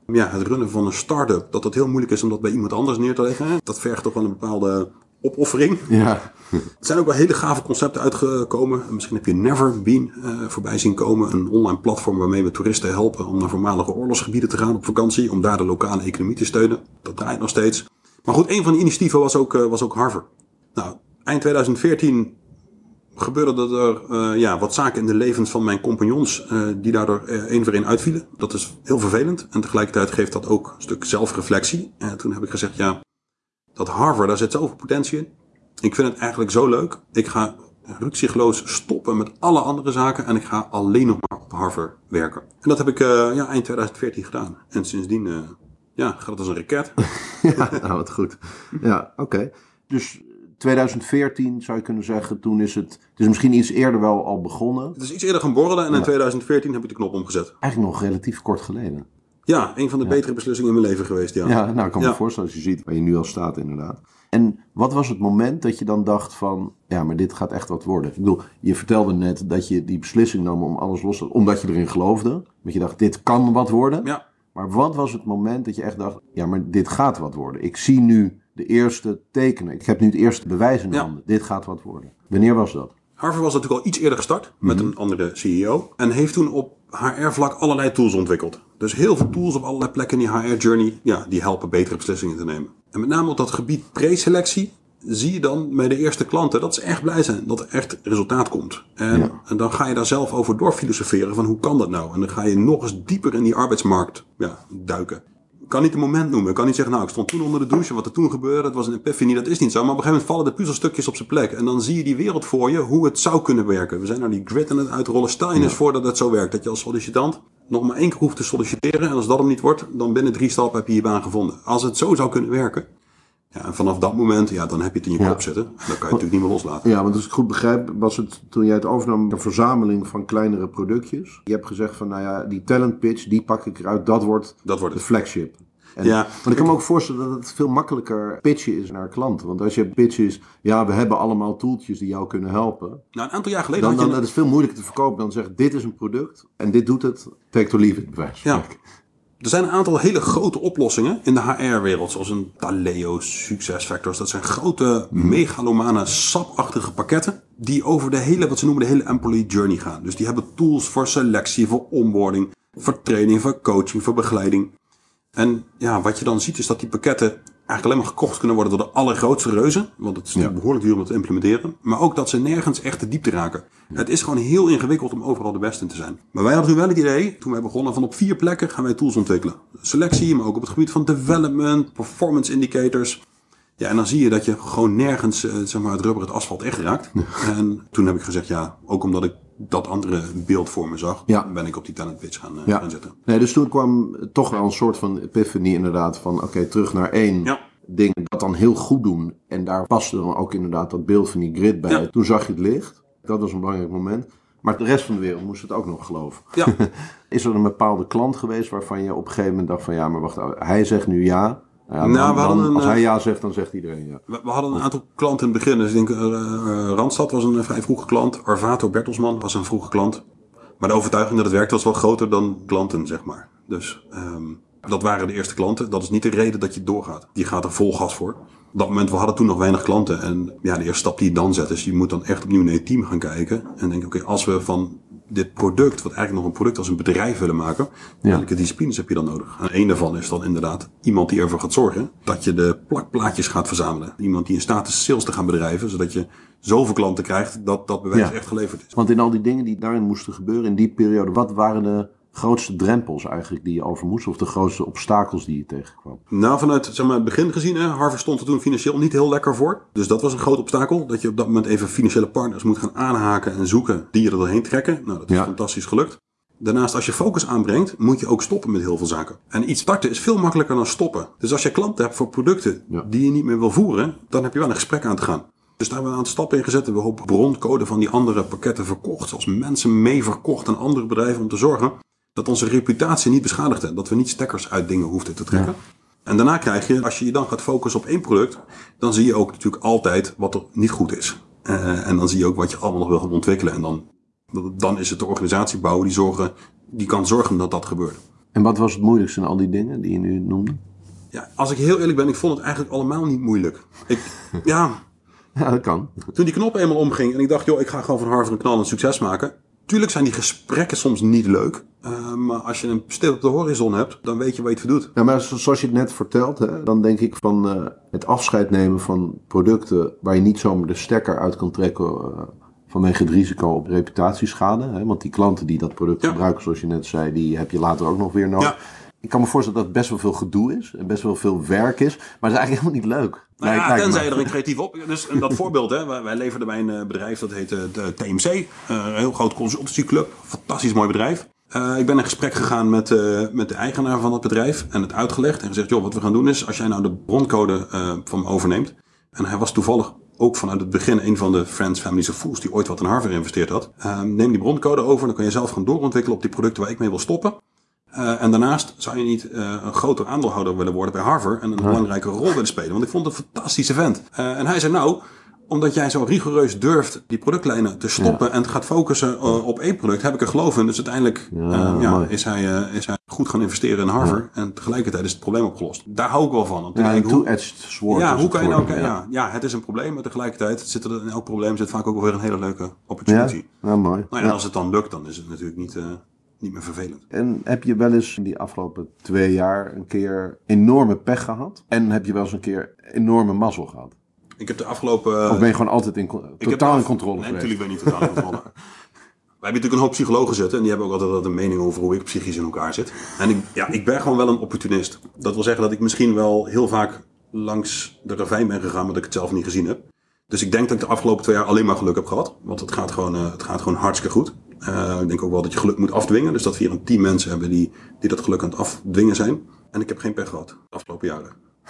ja, het runnen van een start-up... dat het heel moeilijk is om dat bij iemand anders neer te leggen. Dat vergt toch wel een bepaalde opoffering. Ja. Er zijn ook wel hele gave concepten uitgekomen. Misschien heb je Neverbeen eh voorbij zien komen. Een online platform waarmee we toeristen helpen om naar voormalige oorlogsgebieden te gaan op vakantie. Om daar de lokale economie te steunen. Dat draait nog steeds. Maar goed, een van de initiatieven was ook, eh, was ook Harvard. Nou, eind 2014 gebeurde er eh, ja, wat zaken in de levens van mijn compagnons die daardoor één voor één uitvielen. Dat is heel vervelend. En tegelijkertijd geeft dat ook een stuk zelfreflectie. En toen heb ik gezegd, ja, dat Harvard, daar zit zoveel potentie in. Ik vind het eigenlijk zo leuk. Ik ga rukzichtloos stoppen met alle andere zaken en ik ga alleen nog maar op Harvard werken. En dat heb ik eh, ja, eind 2014 gedaan. En sindsdien eh, ja, gaat het als een raket. Ja, nou wat goed. Ja, oké. Dus 2014 zou je kunnen zeggen, toen is het... Het is misschien iets eerder wel al begonnen. Het is iets eerder gaan borrelen en in 2014 heb ik de knop omgezet. Eigenlijk nog relatief kort geleden. Ja, een van de betere beslissingen in mijn leven geweest, ja. Ja, nou ik kan me Ja. voorstellen als je ziet waar je nu al staat inderdaad. En wat was het moment dat je dan dacht van, ja maar dit gaat echt wat worden? Ik bedoel, je vertelde net dat je die beslissing nam om alles los te omdat je erin geloofde. Dat je dacht, dit kan wat worden. Ja. Maar wat was het moment dat je echt dacht, ja maar dit gaat wat worden? Ik zie nu de eerste tekenen. Ik heb nu het eerste bewijs in Ja. handen. Dit gaat wat worden. Wanneer was dat? Harvard was natuurlijk al iets eerder gestart met een andere CEO. En heeft toen op HR-vlak allerlei tools ontwikkeld. Dus heel veel tools op allerlei plekken in die HR-journey. Ja, die helpen betere beslissingen te nemen. En met name op dat gebied preselectie zie je dan bij de eerste klanten dat ze echt blij zijn dat er echt resultaat komt. En, Ja. en dan ga je daar zelf over doorfilosoferen van hoe kan dat nou? En dan ga je nog eens dieper in die arbeidsmarkt ja, duiken. Ik kan niet een moment noemen. Ik kan niet zeggen, nou, ik stond toen onder de douche. Wat er toen gebeurde, dat was een epiphany. Dat is niet zo. Maar op een gegeven moment vallen de puzzelstukjes op zijn plek. En dan zie je die wereld voor je, hoe het zou kunnen werken. We zijn naar die grid aan het uitrollen. Stel je eens voor dat het zo werkt. Dat je als sollicitant nog maar één keer hoeft te solliciteren. En als dat hem niet wordt, dan binnen drie stappen heb je je baan gevonden. Als het zo zou kunnen werken. Ja, en vanaf dat moment, ja, dan heb je het in je Ja. kop zitten. Dan kan je het natuurlijk niet meer loslaten. Ja, want als ik goed begrijp, was het toen jij het overnam een verzameling van kleinere productjes. Je hebt gezegd van, nou ja, die talent pitch, die pak ik eruit. Dat wordt Dat wordt de flagship. En, Ja. Want ik kan me ook voorstellen dat het veel makkelijker pitchen is naar klanten. Want als je pitch is, ja, we hebben allemaal toeltjes die jou kunnen helpen. Nou, een aantal jaar geleden Dan, je... dat is veel moeilijker te verkopen dan zeggen, dit is een product en dit doet het. Take it or leave it, bij Ja. Er zijn een aantal hele grote oplossingen in de HR-wereld, zoals een Taleo, SuccessFactors. Dat zijn grote, megalomane, sapachtige pakketten die over de hele, wat ze noemen, de hele employee journey gaan. Dus die hebben tools voor selectie, voor onboarding, voor training, voor coaching, voor begeleiding. En ja, wat je dan ziet is dat die pakketten eigenlijk alleen maar gekocht kunnen worden door de allergrootste reuzen. Want het is Ja. behoorlijk duur om dat te implementeren. Maar ook dat ze nergens echt de diepte raken. Het is gewoon heel ingewikkeld om overal de beste in te zijn. Maar wij hadden toen wel het idee, toen wij begonnen, van op vier plekken gaan wij tools ontwikkelen. Selectie, maar ook op het gebied van development, performance indicators. Ja, en dan zie je dat je gewoon nergens eh, zeg maar, het rubber het asfalt echt raakt. En toen heb ik gezegd, ja, ook omdat ik dat andere beeld voor me zag, Ja. ben ik op die talent pitch gaan, eh, Ja. gaan zitten. Nee, dus toen kwam toch wel een soort van epiphany inderdaad van oké, terug naar één Ja. ding dat dan heel goed doen. En daar paste dan ook inderdaad dat beeld van die grid bij. Toen zag je het licht. Dat was een belangrijk moment. Maar de rest van de wereld moest het ook nog geloven. Ja, Is er een bepaalde klant geweest waarvan je op een gegeven moment dacht van ja, maar wacht, hij zegt nu ja. Ja, Nou, dan- we hadden dan- als eh, hij ja zegt, dan zegt iedereen ja. We, we hadden een aantal klanten in het begin. Dus ik denk, eh, eh, Randstad was een eh, vrij vroege klant. Arvato Bertelsman was een vroege klant. Maar de overtuiging dat het werkte was wel groter dan klanten, zeg maar. Dus ehm, dat waren de eerste klanten. Dat is niet de reden dat je doorgaat. Je gaat er vol gas voor. Op dat moment, we hadden toen nog weinig klanten. En ja, de eerste stap die je dan zet is, je moet dan echt opnieuw naar je team gaan kijken. En denken, oké, als we van dit product, wat eigenlijk nog een product als een bedrijf willen maken, welke disciplines heb je dan nodig? En één daarvan is dan inderdaad iemand die ervoor gaat zorgen dat je de plakplaatjes gaat verzamelen. Iemand die in staat is sales te gaan bedrijven, zodat je zoveel klanten krijgt dat dat bewijs Ja. echt geleverd is. Want in al die dingen die daarin moesten gebeuren in die periode, wat waren de grootste drempels eigenlijk die je over moest? Of de grootste obstakels die je tegenkwam? Nou, vanuit zeg maar, het begin gezien, hè, Harvard stond er toen financieel niet heel lekker voor. Dus dat was een groot obstakel. Dat je op dat moment even financiële partners moet gaan aanhaken en zoeken die je er doorheen trekken. Nou, dat is Ja. fantastisch gelukt. Daarnaast, als je focus aanbrengt, moet je ook stoppen met heel veel zaken. En iets starten is veel makkelijker dan stoppen. Dus als je klanten hebt voor producten Ja. die je niet meer wil voeren, dan heb je wel een gesprek aan te gaan. Dus daar hebben we een aantal stappen in gezet. We hebben broncode van die andere pakketten verkocht. Zoals mensen mee verkocht aan andere bedrijven om te zorgen dat onze reputatie niet beschadigde. Dat we niet stekkers uit dingen hoefden te trekken. En daarna krijg je, als je je dan gaat focussen op één product, dan zie je ook natuurlijk altijd wat er niet goed is. Eh, en dan zie je ook wat je allemaal nog wil gaan ontwikkelen. En dan, dan is het de organisatie bouwen die, zorgen, die kan zorgen dat dat gebeurt. En wat was het moeilijkste in al die dingen die je nu noemde? Ja, als ik heel eerlijk ben, ik vond het eigenlijk allemaal niet moeilijk. Ik, ja, Ja, dat kan. toen die knop eenmaal omging en ik dacht, joh, ik ga gewoon van Harvard een knal en succes maken. Tuurlijk zijn die gesprekken soms niet leuk. Eh, maar als je een stip op de horizon hebt, dan weet je waar je het voor doet. Ja, maar zo- zoals je het net vertelt, hè, dan denk ik van eh, het afscheid nemen van producten waar je niet zomaar de stekker uit kan trekken eh, vanwege het risico op reputatieschade. Hè, want die klanten die dat product Ja. gebruiken, zoals je net zei, die heb je later ook nog weer nodig. Ja. Ik kan me voorstellen dat het best wel veel gedoe is en best wel veel werk is, maar het is eigenlijk helemaal niet leuk. Nou ja, lijkt tenzij je er een creatief op. Dus dat voorbeeld, hè, wij, leverden bij een eh, bedrijf dat heet eh, de TMC. eh, een heel groot consultancyclub. Fantastisch mooi bedrijf. Ik ben in gesprek gegaan met, met de eigenaar van het bedrijf en het uitgelegd. En gezegd, joh, wat we gaan doen is, als jij nou de broncode van me overneemt. En hij was toevallig ook vanuit het begin een van de Friends, Families of Fools die ooit wat in Harvard geïnvesteerd had. Eh, neem die broncode over, dan kan je zelf gaan doorontwikkelen op die producten waar ik mee wil stoppen. Eh, en daarnaast zou je niet eh, een groter aandeelhouder willen worden bij Harvard en een belangrijke rol willen spelen. Want ik vond het een fantastische vent. Eh, en hij zei nou, omdat jij zo rigoureus durft die productlijnen te stoppen en gaat focussen op één product, heb ik er geloof in. Dus uiteindelijk Ja, is, hij, is hij goed gaan investeren in Harvard. En tegelijkertijd is het probleem opgelost. Daar hou ik wel van. Ja, een two-edged sword. ja, hoe kan je nou? Ja. ja, het is een probleem, maar tegelijkertijd zit er in elk probleem zit vaak ook weer een hele leuke opportunity. Ja, mooi. Nou ja, en als het dan lukt, dan is het natuurlijk niet, niet meer vervelend. En heb je wel eens in die afgelopen twee jaar een keer enorme pech gehad? En heb je wel eens een keer enorme mazzel gehad? Ik heb de afgelopen... Of ben je gewoon altijd in, totaal af- in controle Nee, geweest? natuurlijk ben ik niet totaal in controle. Wij hebben natuurlijk een hoop psychologen zitten. En die hebben ook altijd een mening over hoe ik psychisch in elkaar zit. En ik, ja, ik ben gewoon wel een opportunist. Dat wil zeggen dat ik misschien wel heel vaak langs de ravijn ben gegaan. Maar dat ik het zelf niet gezien heb. Dus ik denk dat ik de afgelopen twee jaar alleen maar geluk heb gehad. Want het gaat gewoon, eh, het gaat gewoon hartstikke goed. Eh, ik denk ook wel dat je geluk moet afdwingen. Dus dat we hier een team mensen hebben die, die dat geluk aan het afdwingen zijn. En ik heb geen pech gehad de afgelopen jaren.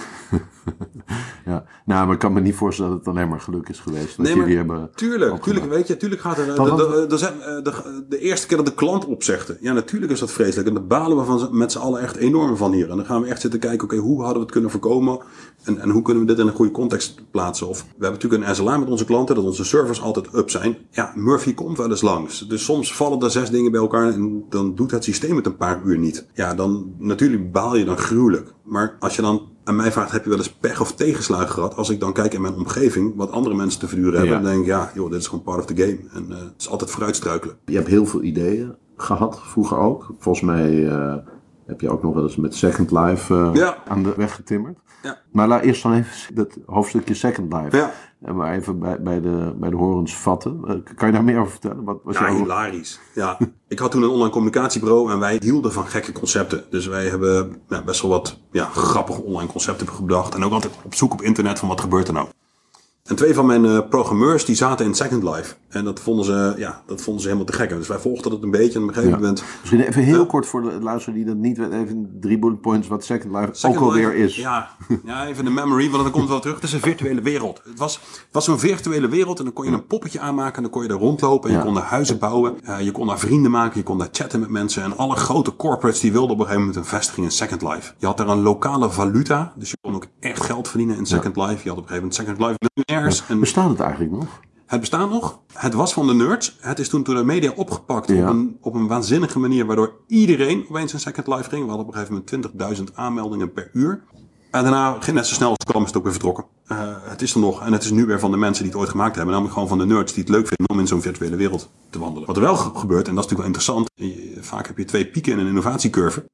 Ja. Nou, maar ik kan me niet voorstellen dat het alleen maar geluk is geweest. Dat Nee, jullie hebben... tuurlijk, tuurlijk, weet je, tuurlijk gaat er... De, Dat- de, de, zijn, eh, de, de eerste keer dat de klant opzegde, ja, natuurlijk is dat vreselijk. En daar balen we van, met z'n allen echt enorm van hier. En dan gaan we echt zitten kijken, oké, hoe hadden we het kunnen voorkomen? En, en hoe kunnen we dit in een goede context plaatsen? Of we hebben natuurlijk een SLA met onze klanten, dat onze servers altijd up zijn. Ja, Murphy komt wel eens langs. Dus soms vallen er zes dingen bij elkaar en dan doet het systeem het een paar uur niet. Ja, dan natuurlijk baal je dan gruwelijk. Maar als je dan aan mij vraagt, heb je wel eens pech of tegenslagen gehad? Als ik dan kijk in mijn omgeving, wat andere mensen te verduren hebben, Ja. dan denk ik, ja, joh, dit is gewoon part of the game. En eh, het is altijd vooruitstruikelen. Je hebt heel veel ideeën gehad, vroeger ook. Volgens mij eh, heb je ook nog wel eens met Second Life eh, Ja. aan de weg getimmerd. Ja. Maar laat eerst dan even dat hoofdstukje Second Life. Ja. En maar even bij, bij, de, bij de horens vatten. Eh, kan je daar meer over vertellen? Wat was Ja, jouw... hilarisch. Ja, ik had toen een online communicatiebureau en wij hielden van gekke concepten. Dus wij hebben ja, best wel wat ja, grappige online concepten bedacht. En ook altijd op zoek op internet van wat gebeurt er nou. En twee van mijn eh, programmeurs die zaten in Second Life. En dat vonden ze, ja, dat vonden ze helemaal te gek. Dus wij volgden het een beetje. En op een gegeven Ja. moment... Misschien even heel kort voor de luisteraar die dat niet weet. Even drie bullet points wat Second Life Second ook alweer is. Ja, ja, even de memory, want dan komt het wel terug. Het is een virtuele wereld. Het was, was zo'n virtuele wereld en dan kon je een poppetje aanmaken en dan kon je er rondlopen. En je kon daar huizen bouwen, eh, je kon daar vrienden maken, je kon daar chatten met mensen. En alle grote corporates die wilden op een gegeven moment een vestiging in Second Life. Je had daar een lokale valuta, dus je kon ook echt geld verdienen in Second Life. Je had op een gegeven moment Second Life Bestaat het eigenlijk nog? het bestaat nog. Het was van de nerds. Het is toen door de media opgepakt Ja. op, een, op een waanzinnige manier. Waardoor iedereen opeens in Second Life ging. We hadden op een gegeven moment 20.000 aanmeldingen per uur. En daarna ging net zo snel als het kwam is het ook weer vertrokken. Eh, het is er nog. En het is nu weer van de mensen die het ooit gemaakt hebben. Namelijk gewoon van de nerds die het leuk vinden om in zo'n virtuele wereld te wandelen. Wat er wel ge- gebeurt, en dat is natuurlijk wel interessant. Vaak heb je twee pieken in een innovatiecurve.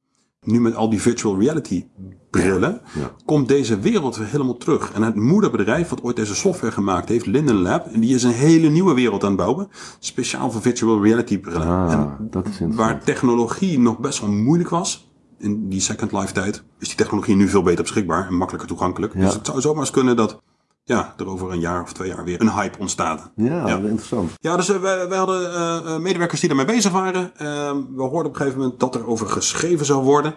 Nu met al die virtual reality brillen, Ja. komt deze wereld weer helemaal terug. En het moederbedrijf wat ooit deze software gemaakt heeft, Linden Lab, en die is een hele nieuwe wereld aan het bouwen. Speciaal voor virtual reality brillen. Ah, en dat is waar technologie nog best wel moeilijk was, in die Second Life tijd, is die technologie nu veel beter beschikbaar en makkelijker toegankelijk. Ja. Dus het zou zomaar eens kunnen dat ja, er over een jaar of twee jaar weer een hype ontstaat. Ja, Ja. interessant. Ja, dus eh, wij, wij hadden eh, eh, medewerkers die daarmee bezig waren. Eh, we hoorden op een gegeven moment dat er over geschreven zou worden.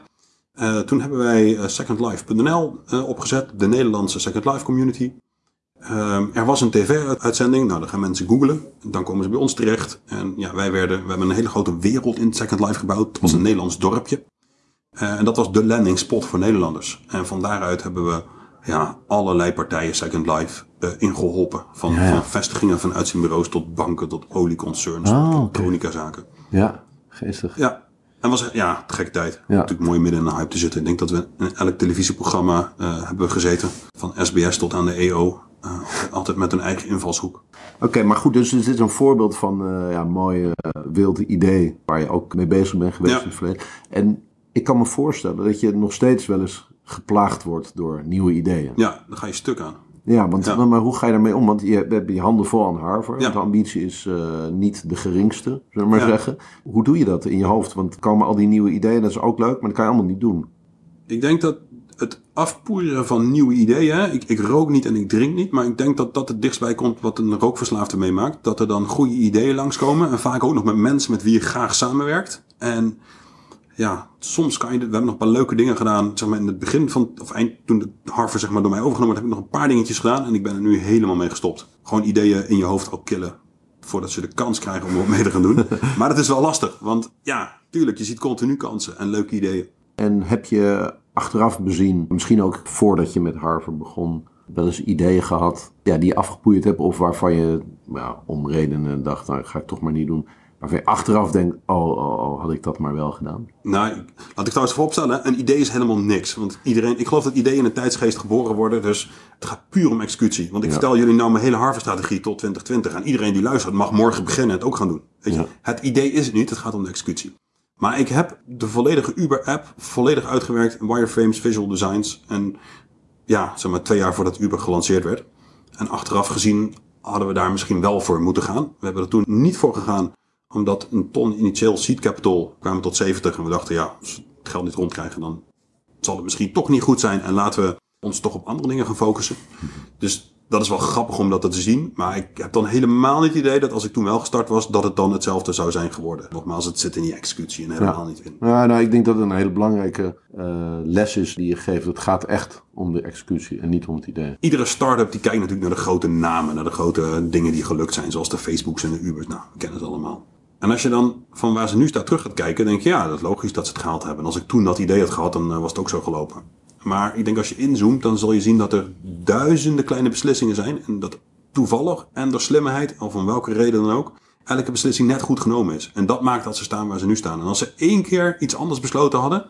Toen hebben wij secondlife.nl opgezet, de Nederlandse Second Life community. Ehm, er was een tv-uitzending, nou dan gaan mensen googlen, dan komen ze bij ons terecht. En ja, wij werden, we hebben een hele grote wereld in Second Life gebouwd. Het was een Nederlands dorpje. En dat was de landing spot voor Nederlanders. En van daaruit hebben we ja, allerlei partijen Second Life eh, ingeholpen. Van, Ja, ja. van vestigingen van uitzendbureaus tot banken, tot olieconcerns, Ah, tot oké. elektronicazaken. Ja, geestig. Ja, en was ja, te gekke tijd. Natuurlijk mooi midden in een hype te zitten. Ik denk dat we in elk televisieprogramma eh, hebben gezeten. Van SBS tot aan de EO. Eh, altijd met een eigen invalshoek. Oké, maar goed, dus dit is een voorbeeld van eh ja, mooi eh, wild idee waar je ook mee bezig bent geweest Ja. in het verleden. En ik kan me voorstellen dat je nog steeds wel eens geplaagd wordt door nieuwe ideeën. Ja, daar ga je stuk aan. Ja, want Ja. maar hoe ga je daarmee om? Want je hebt je handen vol aan Harvard. Ja. De ambitie is eh, niet de geringste, zullen we maar Ja. zeggen. Hoe doe je dat in je hoofd? Want komen al die nieuwe ideeën, dat is ook leuk, maar dat kan je allemaal niet doen. Ik denk dat het afpoeieren van nieuwe ideeën. Ik, ik rook niet en ik drink niet. Maar ik denk dat dat het dichtstbij komt wat een rookverslaafde meemaakt. Dat er dan goede ideeën langskomen. En vaak ook nog met mensen met wie je graag samenwerkt. En ja, soms kan je... We hebben nog een paar leuke dingen gedaan. Zeg maar in het begin van... Of eind toen de Harvard zeg maar door mij overgenomen werd, heb ik nog een paar dingetjes gedaan. En ik ben er nu helemaal mee gestopt. Gewoon ideeën in je hoofd ook killen. Voordat ze de kans krijgen om er wat mee te gaan doen. maar dat is wel lastig. Want ja, tuurlijk, je ziet continu kansen en leuke ideeën. En heb je achteraf bezien, misschien ook voordat je met Harvard begon, wel eens ideeën gehad ja, die je afgepoeid hebt of waarvan je ja, om redenen dacht, nou ga ik toch maar niet doen. Waarvan je achteraf denkt, oh, oh, oh had ik dat maar wel gedaan. Nou, laat ik trouwens vooropstellen, een idee is helemaal niks. Want iedereen, ik geloof dat ideeën in een tijdsgeest geboren worden. Dus het gaat puur om executie. Want ik Ja. vertel jullie nou mijn hele Harvard-strategie tot 2020. En iedereen die luistert mag morgen beginnen en het ook gaan doen. Weet je? Ja. Het idee is het niet, het gaat om de executie. Maar ik heb de volledige Uber-app volledig uitgewerkt. in Wireframes, Visual Designs. En ja, zeg maar twee jaar voordat Uber gelanceerd werd. En achteraf gezien hadden we daar misschien wel voor moeten gaan. We hebben er toen niet voor gegaan. Omdat een ton initieel seed capital kwamen tot 70. En we dachten, ja, als we het geld niet rondkrijgen, dan zal het misschien toch niet goed zijn. En laten we ons toch op andere dingen gaan focussen. Dus dat is wel grappig om dat te zien. Maar ik heb dan helemaal niet het idee dat als ik toen wel gestart was, dat het dan hetzelfde zou zijn geworden. Nogmaals, het zit in die executie en helemaal niet in. Nou, nou, ik denk dat het een hele belangrijke eh, les is die je geeft. Het gaat echt om de executie en niet om het idee. Iedere start-up die kijkt natuurlijk naar de grote namen, naar de grote dingen die gelukt zijn, zoals de Facebooks en de Ubers. Nou, we kennen het allemaal. En als je dan van waar ze nu staat terug gaat kijken, denk je ja, dat is logisch dat ze het gehaald hebben. En als ik toen dat idee had gehad, dan eh, was het ook zo gelopen. Maar ik denk als je inzoomt, dan zal je zien dat er duizenden kleine beslissingen zijn. En dat toevallig en door slimheid, of om welke reden dan ook, elke beslissing net goed genomen is. En dat maakt dat ze staan waar ze nu staan. En als ze één keer iets anders besloten hadden,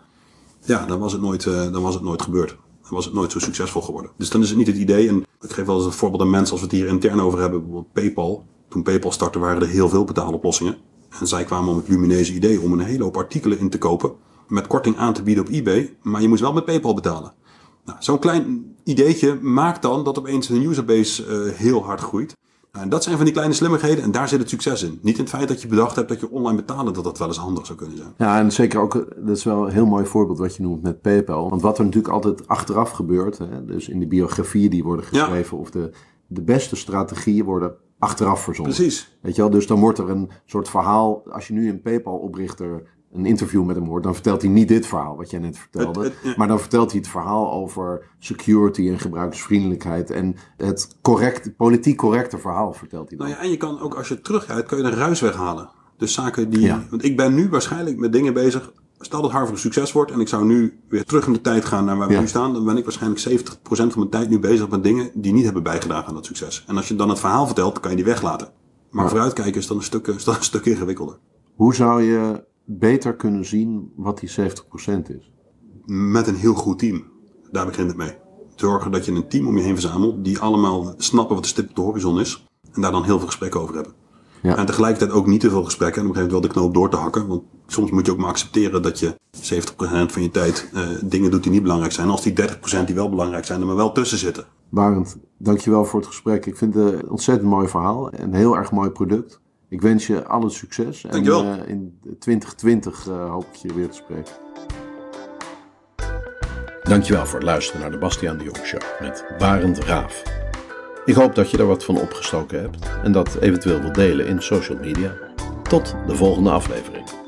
ja, dan was het nooit, eh, dan was het nooit gebeurd. Dan was het nooit zo succesvol geworden. Dus dan is het niet het idee. En ik geef wel eens een voorbeeld aan mensen als we het hier intern over hebben. Bijvoorbeeld PayPal. Toen PayPal startte waren er heel veel betaaloplossingen. En zij kwamen om het lumineuze idee om een hele hoop artikelen in te kopen. met korting aan te bieden op eBay, maar je moest wel met PayPal betalen. Nou, Zo'n klein ideetje maakt dan dat opeens een userbase uh, heel hard groeit. Nou, en dat zijn van die kleine slimmigheden en daar zit het succes in. Niet in het feit dat je bedacht hebt dat je online betalen, dat dat wel eens handig zou kunnen zijn. Ja, en zeker ook, dat is wel een heel mooi voorbeeld wat je noemt met PayPal. Want wat er natuurlijk altijd achteraf gebeurt, hè, dus in de biografieën die worden geschreven of de, de beste strategieën worden achteraf verzonnen. Precies. Weet je wel, dus dan wordt er een soort verhaal, als je nu een PayPal-oprichter een interview met hem hoort, dan vertelt hij niet dit verhaal wat jij net vertelde. Maar dan vertelt hij het verhaal over security en gebruikersvriendelijkheid. En het correct, politiek correcte verhaal vertelt hij dan. Nou ja, en je kan ook als je terugrijdt, kun je een ruis weghalen. Dus zaken die. Want ik ben nu waarschijnlijk met dingen bezig. Stel dat Harvard een succes wordt en ik zou nu weer terug in de tijd gaan naar waar we nu staan, dan ben ik waarschijnlijk 70% van mijn tijd nu bezig met dingen die niet hebben bijgedragen aan dat succes. En als je dan het verhaal vertelt, dan kan je die weglaten. Maar vooruitkijken is dan een stuk, is dan een stuk ingewikkelder. Hoe zou je beter kunnen zien wat die 70% is? Met een heel goed team. Daar begint het mee. Zorgen dat je een team om je heen verzamelt die allemaal snappen wat de stip op de horizon is. En daar dan heel veel gesprekken over hebben. Ja. En tegelijkertijd ook niet te veel gesprekken. En op een gegeven moment wel de knoop door te hakken. Want soms moet je ook maar accepteren dat je 70% van je tijd uh, dingen doet die niet belangrijk zijn. Als die 30% die wel belangrijk zijn, er maar wel tussen zitten. Barend, dankjewel voor het gesprek. Ik vind het een ontzettend mooi verhaal. Een heel erg mooi product. Ik wens je alle succes. Dankjewel. En uh, in 2020 uh, hoop ik je weer te spreken. Dankjewel voor het luisteren naar de Bastiaan de Jong Show met Barend Raaf. Ik hoop dat je er wat van opgestoken hebt en dat eventueel wilt delen in social media. Tot de volgende aflevering.